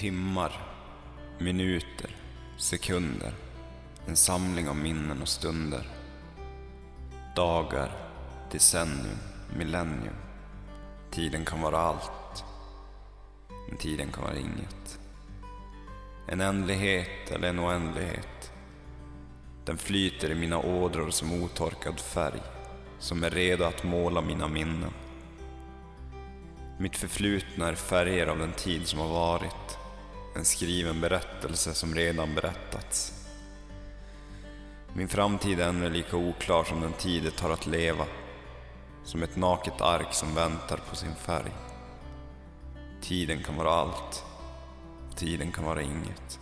Timmar, minuter, sekunder. En samling av minnen och stunder. Dagar, decennium, millennium. Tiden kan vara allt. Men tiden kan vara inget. En ändlighet eller en oändlighet. Den flyter i mina ådror som otorkad färg. Som är redo att måla mina minnen. Mitt förflutna är färger av den tid som har varit. En skriven berättelse som redan berättats. Min framtid är ännu lika oklar som den tid det tar att leva. Som ett naket ark som väntar på sin färg. Tiden kan vara allt. Tiden kan vara inget.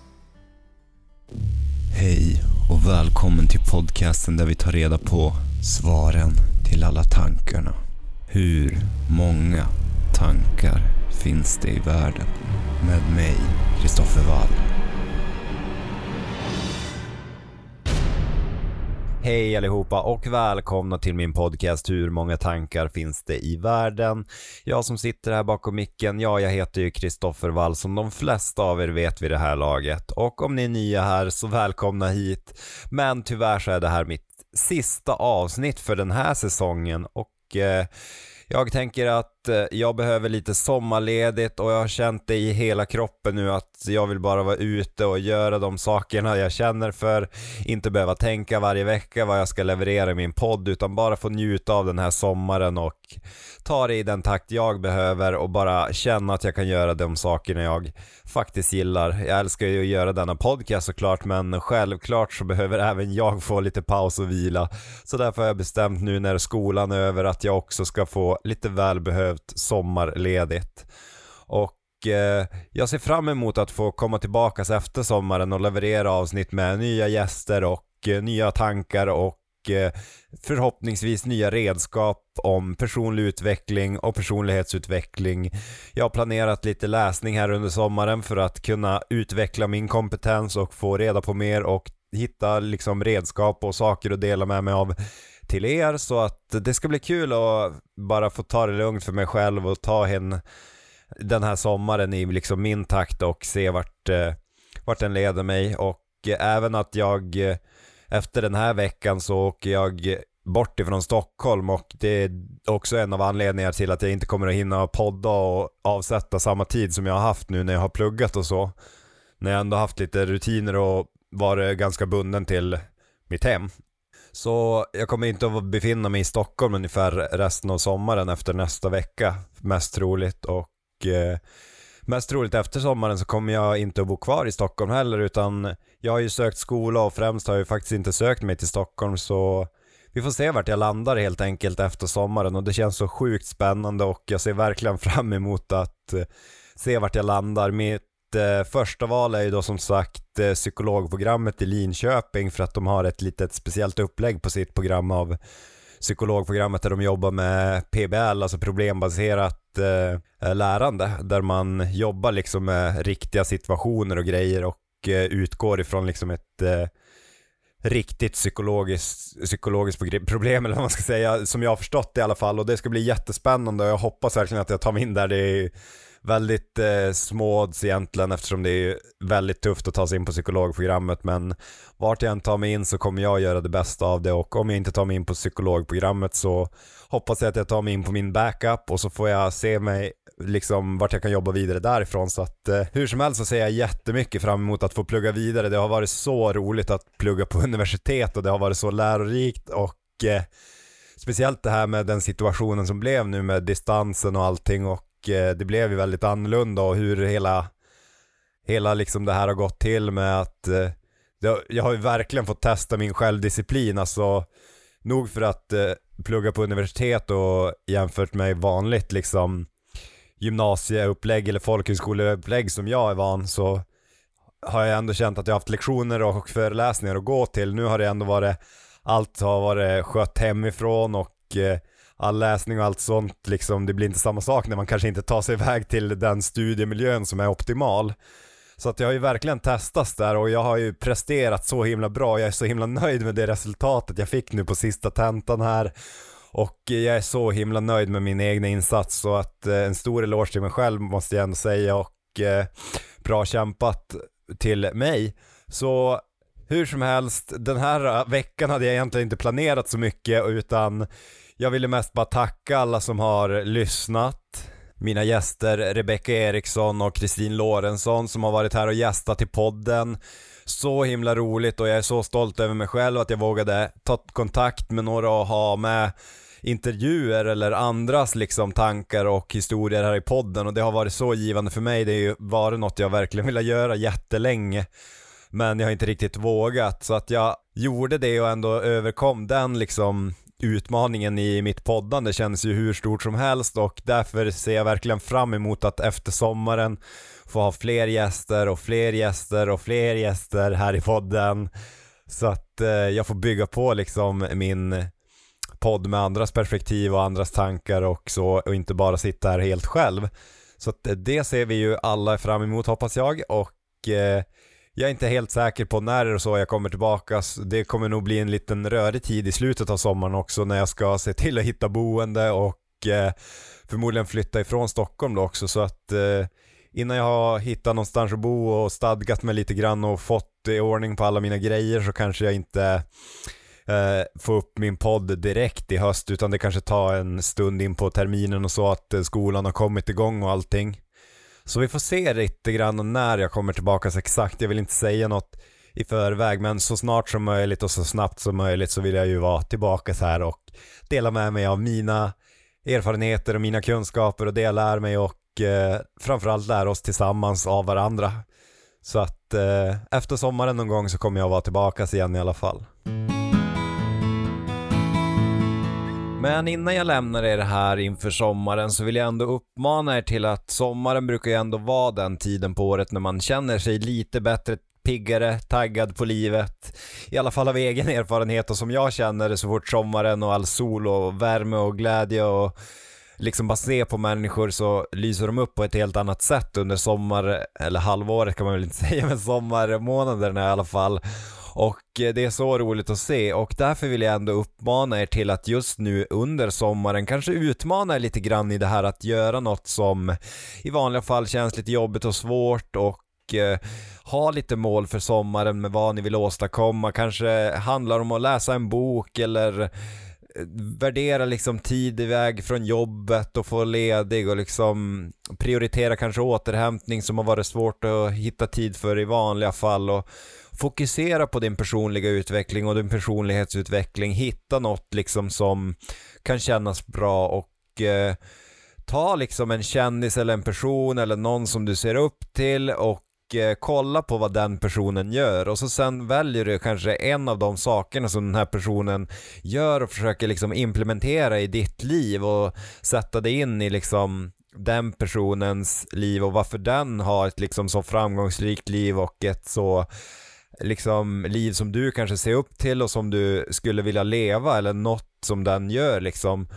Hej och välkommen till podcasten där vi tar reda på svaren till alla tankarna. Hur många tankar finns det i världen? Med mig, Kristoffer Wall. Hej allihopa och välkomna till min podcast Hur många tankar finns det i världen? Jag som sitter här bakom micken, ja jag heter ju Kristoffer Wall som de flesta av er vet vid det här laget och om ni är nya här så välkomna hit. Men tyvärr så är det här mitt sista avsnitt för den här säsongen och eh, jag tänker att att eh, jag behöver lite sommarledigt och jag har känt det i hela kroppen nu att jag vill bara vara ute och göra de sakerna jag känner för. Inte behöva tänka varje vecka vad jag ska leverera i min podd utan bara få njuta av den här sommaren och ta det i den takt jag behöver och bara känna att jag kan göra de sakerna jag faktiskt gillar. Jag älskar ju att göra denna podcast såklart men självklart så behöver även jag få lite paus och vila. Så därför har jag bestämt nu när skolan är över att jag också ska få lite behövt sommarledigt. Och eh, jag ser fram emot att få komma tillbaka efter sommaren och leverera avsnitt med nya gäster och eh, nya tankar och eh, förhoppningsvis nya redskap om personlig utveckling och personlighetsutveckling. Jag har planerat lite läsning här under sommaren för att kunna utveckla min kompetens och få reda på mer och hitta liksom redskap och saker att dela med mig av till er så att det ska bli kul att bara få ta det lugnt för mig själv och ta hen den här sommaren i liksom min takt och se vart, eh, vart den leder mig och även att jag eh, efter den här veckan så åker jag bort ifrån Stockholm och det är också en av anledningarna till att jag inte kommer att hinna podda och avsätta samma tid som jag har haft nu när jag har pluggat och så. När jag ändå haft lite rutiner och varit ganska bunden till mitt hem. Så jag kommer inte att befinna mig i Stockholm ungefär resten av sommaren efter nästa vecka, mest troligt. Och eh, mest troligt efter sommaren så kommer jag inte att bo kvar i Stockholm heller utan jag har ju sökt skola och främst har jag ju faktiskt inte sökt mig till Stockholm så vi får se vart jag landar helt enkelt efter sommaren och det känns så sjukt spännande och jag ser verkligen fram emot att eh, se vart jag landar. Mitt eh, första val är ju då som sagt eh, psykologprogrammet i Linköping för att de har ett litet speciellt upplägg på sitt program av psykologprogrammet där de jobbar med PBL, alltså problembaserat eh, lärande, där man jobbar liksom med riktiga situationer och grejer och eh, utgår ifrån liksom ett eh, riktigt psykologiskt, psykologiskt problem eller vad man ska säga, som jag har förstått det i alla fall och det ska bli jättespännande och jag hoppas verkligen att jag tar mig in där. Det är väldigt eh, små odds egentligen eftersom det är väldigt tufft att ta sig in på psykologprogrammet men vart jag än tar mig in så kommer jag göra det bästa av det och om jag inte tar mig in på psykologprogrammet så hoppas jag att jag tar mig in på min backup och så får jag se mig liksom vart jag kan jobba vidare därifrån så att eh, hur som helst så ser jag jättemycket fram emot att få plugga vidare. Det har varit så roligt att plugga på universitet och det har varit så lärorikt och eh, speciellt det här med den situationen som blev nu med distansen och allting och Eh, det blev ju väldigt annorlunda och hur hela, hela liksom det här har gått till med att eh, jag har ju verkligen fått testa min självdisciplin, alltså nog för att eh, plugga på universitet och jämfört med vanligt liksom gymnasieupplägg eller folkhögskoleupplägg som jag är van så har jag ändå känt att jag haft lektioner och föreläsningar att gå till. Nu har det ändå varit, allt har varit skött hemifrån och eh, all läsning och allt sånt, liksom, det blir inte samma sak när man kanske inte tar sig iväg till den studiemiljön som är optimal. Så att jag har ju verkligen testats där och jag har ju presterat så himla bra. Jag är så himla nöjd med det resultatet jag fick nu på sista tentan här. Och jag är så himla nöjd med min egna insats så att eh, en stor eloge till mig själv måste jag ändå säga och eh, bra kämpat till mig. Så hur som helst, den här eh, veckan hade jag egentligen inte planerat så mycket utan jag ville mest bara tacka alla som har lyssnat. Mina gäster Rebecca Eriksson och Kristin Lorentzon som har varit här och gästat i podden. Så himla roligt och jag är så stolt över mig själv att jag vågade ta kontakt med några och ha med intervjuer eller andras liksom tankar och historier här i podden och det har varit så givande för mig. Det har ju varit något jag verkligen velat göra jättelänge. Men jag har inte riktigt vågat så att jag gjorde det och ändå överkom den liksom utmaningen i mitt poddande känns ju hur stort som helst och därför ser jag verkligen fram emot att efter sommaren få ha fler gäster och fler gäster och fler gäster här i podden. Så att eh, jag får bygga på liksom min podd med andras perspektiv och andras tankar och så och inte bara sitta här helt själv. Så att eh, det ser vi ju alla fram emot hoppas jag och eh, jag är inte helt säker på när och så jag kommer tillbaka. Det kommer nog bli en liten rörig tid i slutet av sommaren också när jag ska se till att hitta boende och eh, förmodligen flytta ifrån Stockholm då också så att eh, innan jag har hittat någonstans att bo och stadgat mig lite grann och fått i ordning på alla mina grejer så kanske jag inte eh, får upp min podd direkt i höst utan det kanske tar en stund in på terminen och så att eh, skolan har kommit igång och allting. Så vi får se lite grann när jag kommer tillbaka så exakt. Jag vill inte säga något i förväg men så snart som möjligt och så snabbt som möjligt så vill jag ju vara tillbaka så här och dela med mig av mina erfarenheter och mina kunskaper och det jag lär mig och eh, framförallt lära oss tillsammans av varandra. Så att eh, efter sommaren någon gång så kommer jag vara tillbaka igen i alla fall. Men innan jag lämnar er här inför sommaren så vill jag ändå uppmana er till att sommaren brukar ju ändå vara den tiden på året när man känner sig lite bättre piggare, taggad på livet. I alla fall av egen erfarenhet och som jag känner det så fort sommaren och all sol och värme och glädje och liksom bara se på människor så lyser de upp på ett helt annat sätt under sommar, eller halvåret kan man väl inte säga, men sommarmånaderna i alla fall. Och eh, det är så roligt att se och därför vill jag ändå uppmana er till att just nu under sommaren kanske utmana er lite grann i det här att göra något som i vanliga fall känns lite jobbigt och svårt och eh, ha lite mål för sommaren med vad ni vill åstadkomma. Kanske handlar om att läsa en bok eller eh, värdera liksom tid iväg från jobbet och få ledig och liksom prioritera kanske återhämtning som har varit svårt att hitta tid för i vanliga fall och fokusera på din personliga utveckling och din personlighetsutveckling, hitta något liksom som kan kännas bra och eh, ta liksom en kändis eller en person eller någon som du ser upp till och eh, kolla på vad den personen gör. Och så sen väljer du kanske en av de sakerna som den här personen gör och försöker liksom implementera i ditt liv och sätta det in i liksom den personens liv och varför den har ett liksom så framgångsrikt liv och ett så liksom liv som du kanske ser upp till och som du skulle vilja leva eller något som den gör liksom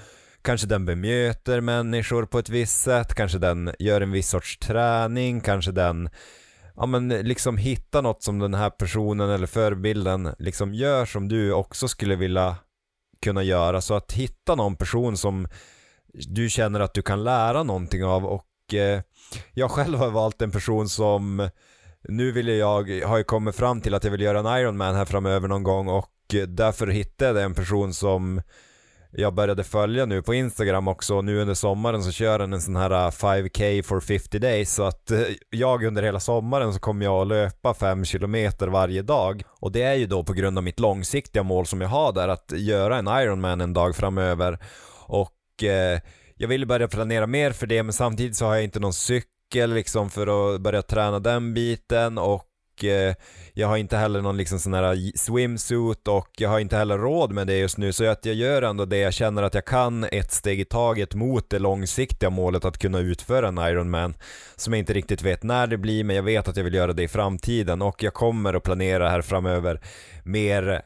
Kanske den bemöter människor på ett visst sätt, kanske den gör en viss sorts träning, kanske den ja men liksom hitta något som den här personen eller förebilden liksom gör som du också skulle vilja kunna göra. Så att hitta någon person som du känner att du kan lära någonting av och eh, jag själv har valt en person som nu vill jag, har jag kommit fram till att jag vill göra en Ironman här framöver någon gång och eh, därför hittade jag en person som jag började följa nu på Instagram också nu under sommaren så kör han en sån här eh, 5K for 50 days så att eh, jag under hela sommaren så kommer jag att löpa 5 km varje dag och det är ju då på grund av mitt långsiktiga mål som jag har där att göra en Ironman en dag framöver och eh, jag vill börja planera mer för det men samtidigt så har jag inte någon cykel cykel liksom för att börja träna den biten och eh, jag har inte heller någon liksom sån här swimsuit och jag har inte heller råd med det just nu. Så att jag gör ändå det jag känner att jag kan ett steg i taget mot det långsiktiga målet att kunna utföra en Ironman som jag inte riktigt vet när det blir men jag vet att jag vill göra det i framtiden. Och jag kommer att planera här framöver mer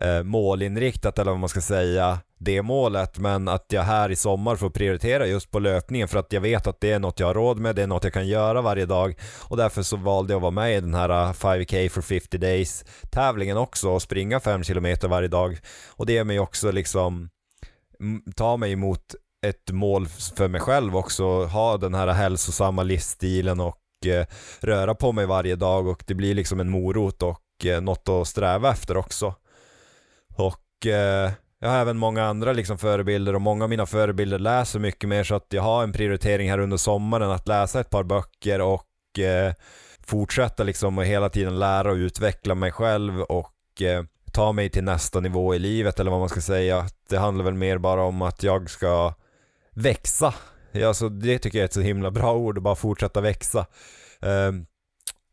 eh, målinriktat eller vad man ska säga det målet men att jag här i sommar får prioritera just på löpningen för att jag vet att det är något jag har råd med, det är något jag kan göra varje dag och därför så valde jag att vara med i den här äh, 5K for 50 days tävlingen också och springa 5 km varje dag och det ger mig också liksom ta mig emot ett mål för mig själv också, ha den här hälsosamma livsstilen och eh, röra på mig varje dag och det blir liksom en morot och eh, något att sträva efter också. Och eh, jag har även många andra liksom förebilder och många av mina förebilder läser mycket mer så att jag har en prioritering här under sommaren att läsa ett par böcker och eh, fortsätta liksom och hela tiden lära och utveckla mig själv och eh, ta mig till nästa nivå i livet eller vad man ska säga. Det handlar väl mer bara om att jag ska växa. Alltså, det tycker jag är ett så himla bra ord, att bara fortsätta växa. Eh,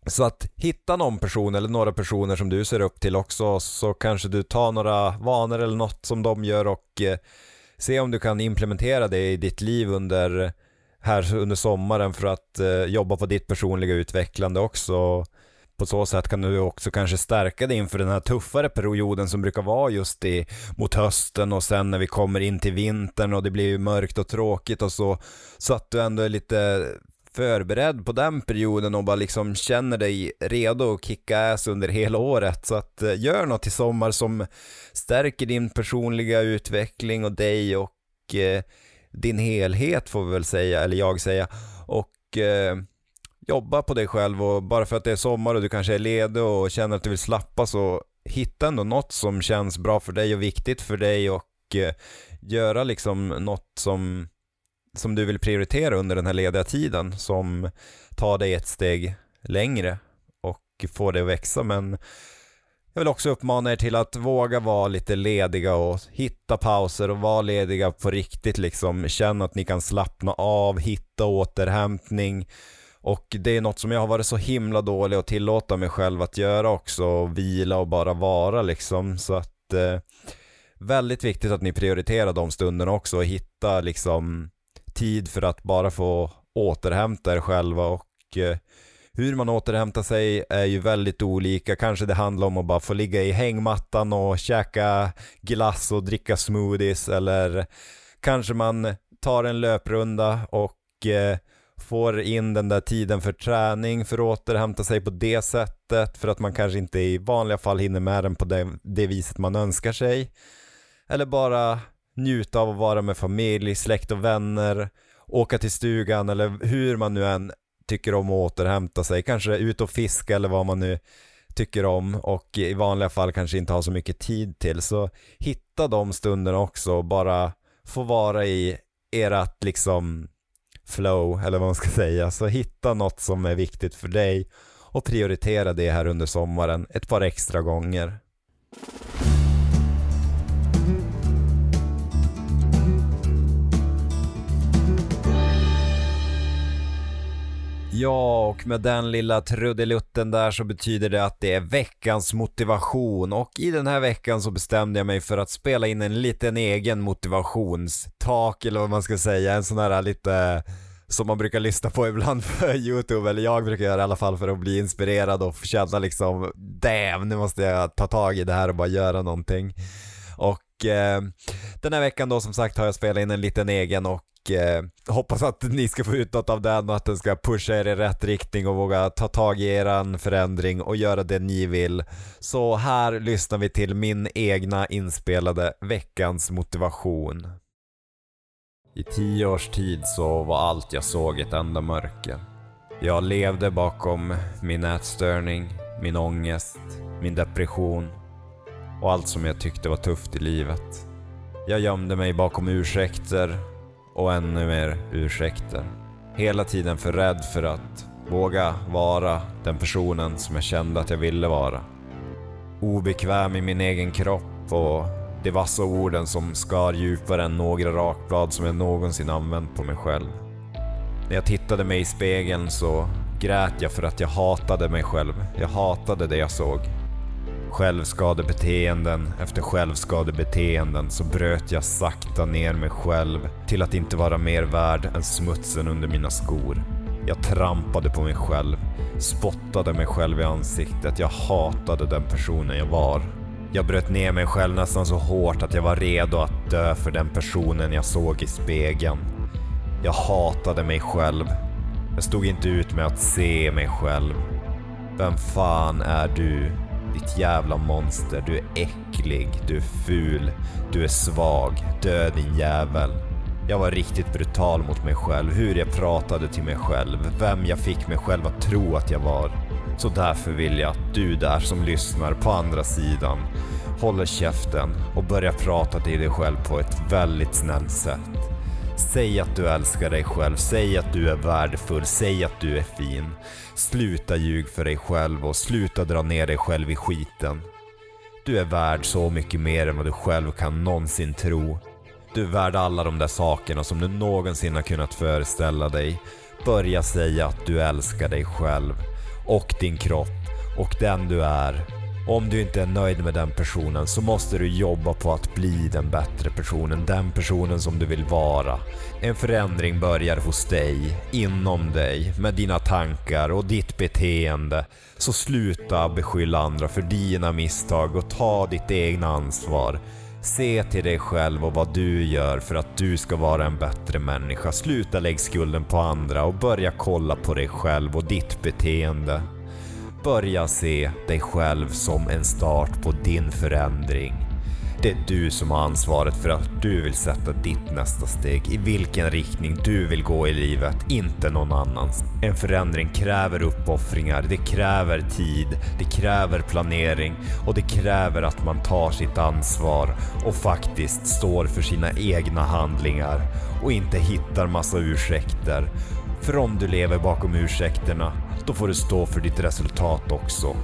så att hitta någon person eller några personer som du ser upp till också så kanske du tar några vanor eller något som de gör och eh, se om du kan implementera det i ditt liv under, här under sommaren för att eh, jobba på ditt personliga utvecklande också. På så sätt kan du också kanske stärka dig inför den här tuffare perioden som brukar vara just i, mot hösten och sen när vi kommer in till vintern och det blir mörkt och tråkigt och så. Så att du ändå är lite förberedd på den perioden och bara liksom känner dig redo att kicka ass under hela året. Så att eh, gör något i sommar som stärker din personliga utveckling och dig och eh, din helhet får vi väl säga, eller jag säga. Och eh, jobba på dig själv och bara för att det är sommar och du kanske är ledig och känner att du vill slappa så hitta ändå något som känns bra för dig och viktigt för dig och eh, göra liksom något som som du vill prioritera under den här lediga tiden som tar dig ett steg längre och får dig att växa men jag vill också uppmana er till att våga vara lite lediga och hitta pauser och vara lediga på riktigt liksom. Känn att ni kan slappna av, hitta återhämtning och det är något som jag har varit så himla dålig att tillåta mig själv att göra också, vila och bara vara liksom. Så att eh, väldigt viktigt att ni prioriterar de stunderna också och hitta liksom tid för att bara få återhämta er själva och eh, hur man återhämtar sig är ju väldigt olika. Kanske det handlar om att bara få ligga i hängmattan och käka glass och dricka smoothies eller kanske man tar en löprunda och eh, får in den där tiden för träning för att återhämta sig på det sättet för att man kanske inte i vanliga fall hinner med den på det, det viset man önskar sig. Eller bara njuta av att vara med familj, släkt och vänner, åka till stugan eller hur man nu än tycker om att återhämta sig, kanske ut och fiska eller vad man nu tycker om och i vanliga fall kanske inte har så mycket tid till. Så hitta de stunderna också och bara få vara i ert liksom flow eller vad man ska säga. Så hitta något som är viktigt för dig och prioritera det här under sommaren ett par extra gånger. Ja, och med den lilla trudelutten där så betyder det att det är veckans motivation och i den här veckan så bestämde jag mig för att spela in en liten egen motivationstak eller vad man ska säga, en sån här lite som man brukar lyssna på ibland för YouTube, eller jag brukar göra i alla fall för att bli inspirerad och känna liksom damn, nu måste jag ta tag i det här och bara göra någonting. Och eh, den här veckan då som sagt har jag spelat in en liten egen och eh, hoppas att ni ska få ut något av den och att den ska pusha er i rätt riktning och våga ta tag i eran förändring och göra det ni vill. Så här lyssnar vi till min egna inspelade veckans motivation. I tio års tid så var allt jag såg ett enda mörker. Jag levde bakom min ätstörning, min ångest, min depression och allt som jag tyckte var tufft i livet. Jag gömde mig bakom ursäkter och ännu mer ursäkter. Hela tiden för rädd för att våga vara den personen som jag kände att jag ville vara. Obekväm i min egen kropp och de vassa orden som skar djupare än några rakblad som jag någonsin använt på mig själv. När jag tittade mig i spegeln så grät jag för att jag hatade mig själv. Jag hatade det jag såg självskadebeteenden efter självskadebeteenden så bröt jag sakta ner mig själv till att inte vara mer värd än smutsen under mina skor. Jag trampade på mig själv, spottade mig själv i ansiktet. Jag hatade den personen jag var. Jag bröt ner mig själv nästan så hårt att jag var redo att dö för den personen jag såg i spegeln. Jag hatade mig själv. Jag stod inte ut med att se mig själv. Vem fan är du? Ditt jävla monster, du är äcklig, du är ful, du är svag, dö din jävel. Jag var riktigt brutal mot mig själv, hur jag pratade till mig själv, vem jag fick mig själv att tro att jag var. Så därför vill jag att du där som lyssnar på andra sidan håller käften och börjar prata till dig själv på ett väldigt snällt sätt. Säg att du älskar dig själv, säg att du är värdefull, säg att du är fin. Sluta ljug för dig själv och sluta dra ner dig själv i skiten. Du är värd så mycket mer än vad du själv kan någonsin tro. Du är värd alla de där sakerna som du någonsin har kunnat föreställa dig. Börja säga att du älskar dig själv och din kropp och den du är. Om du inte är nöjd med den personen så måste du jobba på att bli den bättre personen, den personen som du vill vara. En förändring börjar hos dig, inom dig, med dina tankar och ditt beteende. Så sluta beskylla andra för dina misstag och ta ditt egna ansvar. Se till dig själv och vad du gör för att du ska vara en bättre människa. Sluta lägg skulden på andra och börja kolla på dig själv och ditt beteende. Börja se dig själv som en start på din förändring. Det är du som har ansvaret för att du vill sätta ditt nästa steg, i vilken riktning du vill gå i livet, inte någon annans. En förändring kräver uppoffringar, det kräver tid, det kräver planering och det kräver att man tar sitt ansvar och faktiskt står för sina egna handlingar och inte hittar massa ursäkter. För om du lever bakom ursäkterna, då får du stå för ditt resultat också.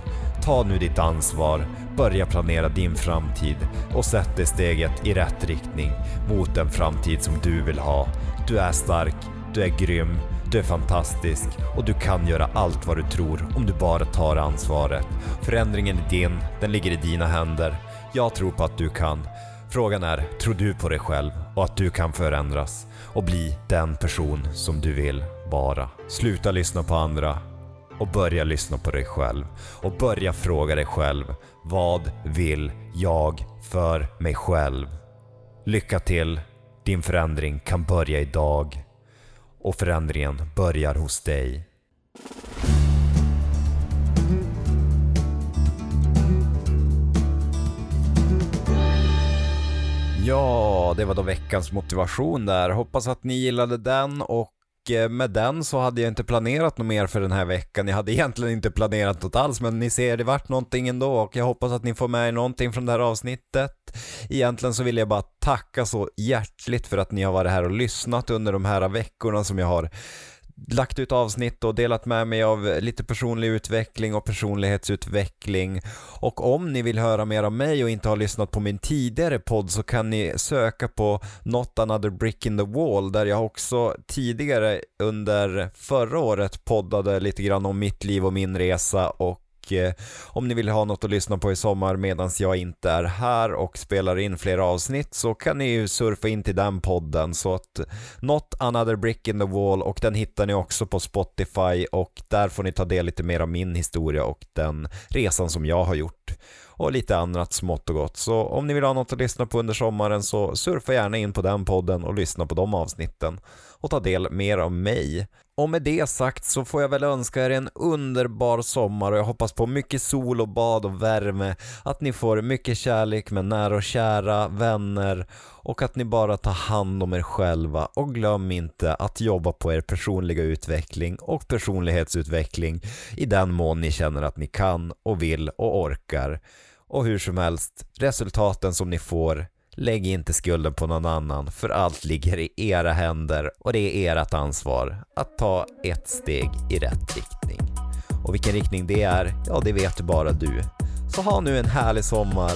Ta nu ditt ansvar, börja planera din framtid och sätt det steget i rätt riktning mot den framtid som du vill ha. Du är stark, du är grym, du är fantastisk och du kan göra allt vad du tror om du bara tar ansvaret. Förändringen är din, den ligger i dina händer. Jag tror på att du kan. Frågan är, tror du på dig själv och att du kan förändras och bli den person som du vill vara? Sluta lyssna på andra och börja lyssna på dig själv och börja fråga dig själv vad vill jag för mig själv? Lycka till! Din förändring kan börja idag och förändringen börjar hos dig. Ja, det var då veckans motivation där. Hoppas att ni gillade den och Eh, med den så hade jag inte planerat något mer för den här veckan. Jag hade egentligen inte planerat något alls, men ni ser, det vart någonting ändå och jag hoppas att ni får med er någonting från det här avsnittet. Egentligen så vill jag bara tacka så hjärtligt för att ni har varit här och lyssnat under de här veckorna som jag har lagt ut avsnitt och delat med mig av lite personlig utveckling och personlighetsutveckling. Och om ni vill höra mer av mig och inte har lyssnat på min tidigare podd så kan ni söka på Not another brick in the wall där jag också tidigare under förra året poddade lite grann om mitt liv och min resa och eh, om ni vill ha något att lyssna på i sommar medan jag inte är här och spelar in fler avsnitt så kan ni ju surfa in till den podden så att Not another brick in the wall och den hittar ni också på Spotify och där får ni ta del lite mer av min historia och den resan som jag har gjort och lite annat smått och gott. Så om ni vill ha något att lyssna på under sommaren så surfa gärna in på den podden och lyssna på de avsnitten och ta del mer av mig. Och med det sagt så får jag väl önska er en underbar sommar och jag hoppas på mycket sol och bad och värme, att ni får mycket kärlek med nära och kära, vänner och att ni bara tar hand om er själva och glöm inte att jobba på er personliga utveckling och personlighetsutveckling i den mån ni känner att ni kan och vill och orkar. Och hur som helst, resultaten som ni får Lägg inte skulden på någon annan, för allt ligger i era händer och det är ert ansvar att ta ett steg i rätt riktning. Och vilken riktning det är, ja det vet bara du. Så ha nu en härlig sommar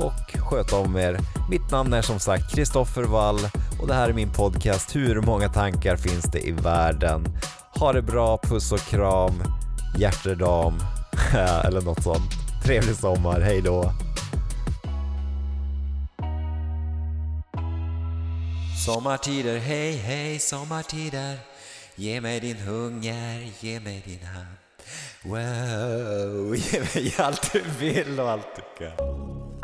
och sköt om er. Mitt namn är som sagt Kristoffer Wall och det här är min podcast Hur många tankar finns det i världen? Ha det bra, puss och kram, hjärtedam eller något sånt. Trevlig sommar, hej då! Sommartider, hej hej sommartider. Ge mig din hunger, ge mig din hand Wow, ge mig allt du vill och allt du kan.